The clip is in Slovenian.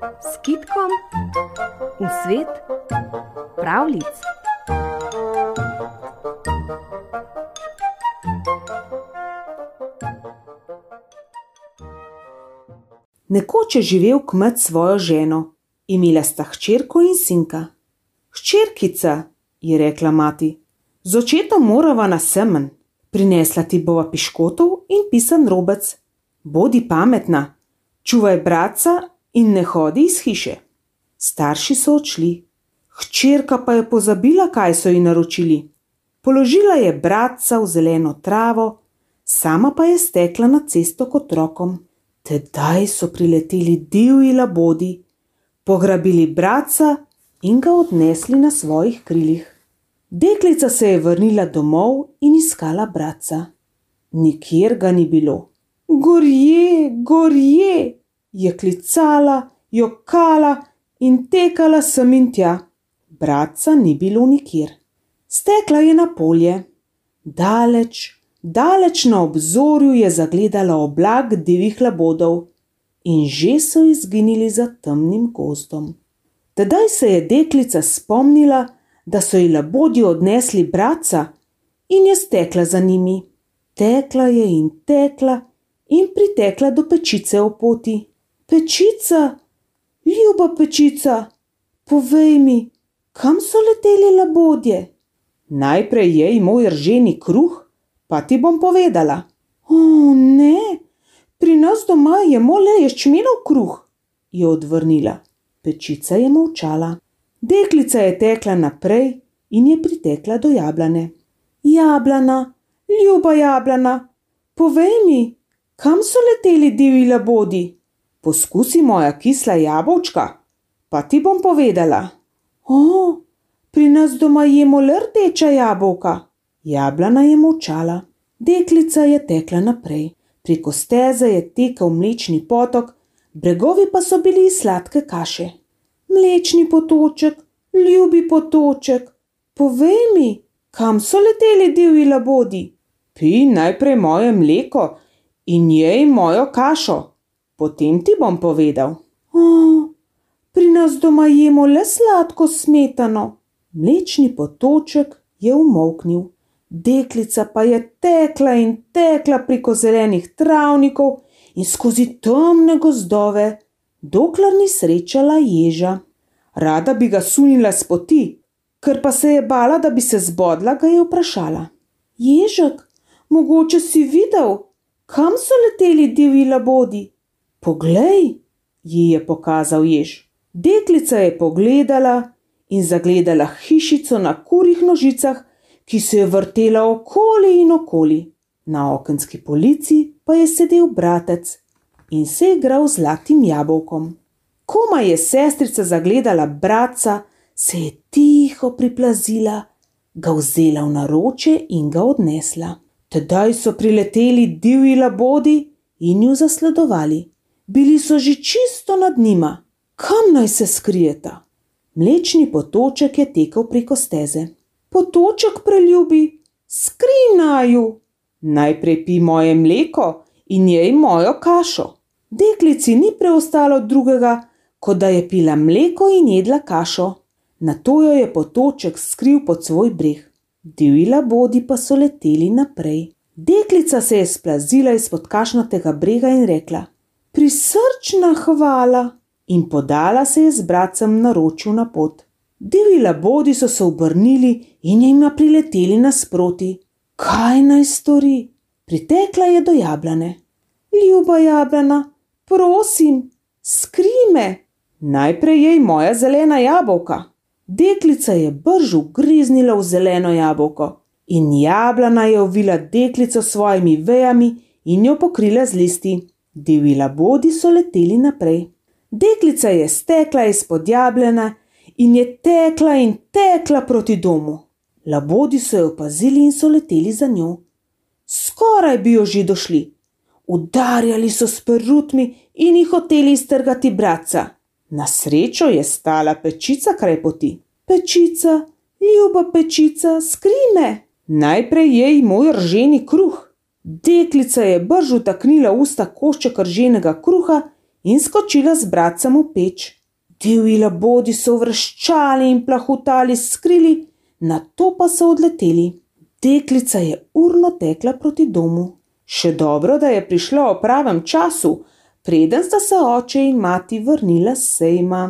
s kitkom v svet pravlic. Nekoč je živel kmet s svojo ženo, imela sta hčerko in sinka. Hčerkica, je rekla mati, z očetom morava na semen, prinesla ti bova piškotov in pisan robec. Bodi pametna, čuvaj bratca in ne hodi iz hiše. Starši so odšli, hčerka pa je pozabila, kaj so ji naročili. Položila je bratca v zeleno travo, sama pa je stekla na cesto kot otrokom. Tedaj so prileteli divji labodi, pograbili bratca in ga odnesli na svojih krilih. Deklica se je vrnila domov in iskala bratca. Nikjer ga ni bilo. Gorje, gorje, je klicala, jokala in tekala sem in tja. Bratca ni bilo nikjer. Stekla je na polje. Daleč, daleč na obzorju je zagledala oblak divjih labodov in že so izginili za temnim gozdom. Tedaj se je deklica spomnila, da so ji labodi odnesli bratca in je stekla za njimi. Tekla je in tekla in pritekla do pečice v poti. Pečica, ljuba pečica, povej mi, kam so leteli labodje? Najprej jej moj rženi kruh, pa ti bom povedala. O, ne, pri nas doma jemo le ješčmenov kruh, je odvrnila. Pečica je molčala. Deklica je tekla naprej in je pritekla do jablane. Jablana, ljuba jablana, povej mi, kam so leteli divji labodi? Poskusi moja kisla jabolčka, pa ti bom povedala. O, pri nas doma jemo le rdeča jabolka. Jablana je molčala. Deklica je tekla naprej. Preko steze je tekel mlečni potok, bregovi pa so bili iz sladke kaše. Mlečni potoček, ljubi potoček, povej mi, kam so leteli divji labodi? Pij najprej moje mleko in jej mojo kašo, potem ti bom povedal. O, pri nas doma jemo le sladko smetano. Mlečni potoček je umolknil. Deklica pa je tekla in tekla preko zelenih travnikov in skozi temne gozdove, dokler ni srečala ježa. Rada bi ga sunila s poti, ker pa se je bala, da bi se zbodla, ga je vprašala: Ježek, mogoče si videl, kam so leteli divji labodi? Poglej, ji je pokazal jež. Deklica je pogledala in zagledala hišico na kurjih nožicah, ki se je vrtela okoli in okoli. Na okenski polici pa je sedel bratec in se igral z zlatim jabolkom. Koma je sestrica zagledala bratca, se je tiho priplazila, ga vzela v naroče in ga odnesla. Tedaj so prileteli divji labodi in jo zasledovali. Bili so že čisto nad njima, kam naj se skrijeta. Mlečni potoček je tekel preko steze. Potoček preljubi, skrinaju. Najprej pi moje mleko in jej mojo kašo. Deklici ni preostalo drugega, kot da je pila mleko in jedla kašo. Na to jo je potoček skril pod svoj breh. Divji labodi pa so leteli naprej. Deklica se je splazila izpod kašnatega brega in rekla: Prisrčna hvala! In podala se je z bracem naročil na pot. Divji labodi so se obrnili in jima prileteli nasproti. Kaj naj stori? Pritekla je do jablane. Ljuba jablana, prosim, skrime. Najprej jej moja zelena jabolka. Deklica je bržu griznila v zeleno jabolko in jablana je ovila deklico s svojimi vejami in jo pokrila z listi. Divji labodi so leteli naprej. Deklica je stekla izpod jablene in je tekla in tekla proti domu. Labodi so jo opazili in so leteli za njo. Skoraj bi jo že došli. Udarjali so s perutmi in jih hoteli iztrgati bratca. Na srečo je stala pečica kraj poti. Pečica, ljuba pečica, skrime. Najprej jej moj rženi kruh. Deklica je brž utaknila usta košček rženega kruha in skočila z bratcem v peč. Divji labodi so vrščali in plahutali s krili, na to pa so odleteli. Deklica je urno tekla proti domu. Še dobro, da je prišla o pravem času, preden sta se oče in mati vrnila s sejma.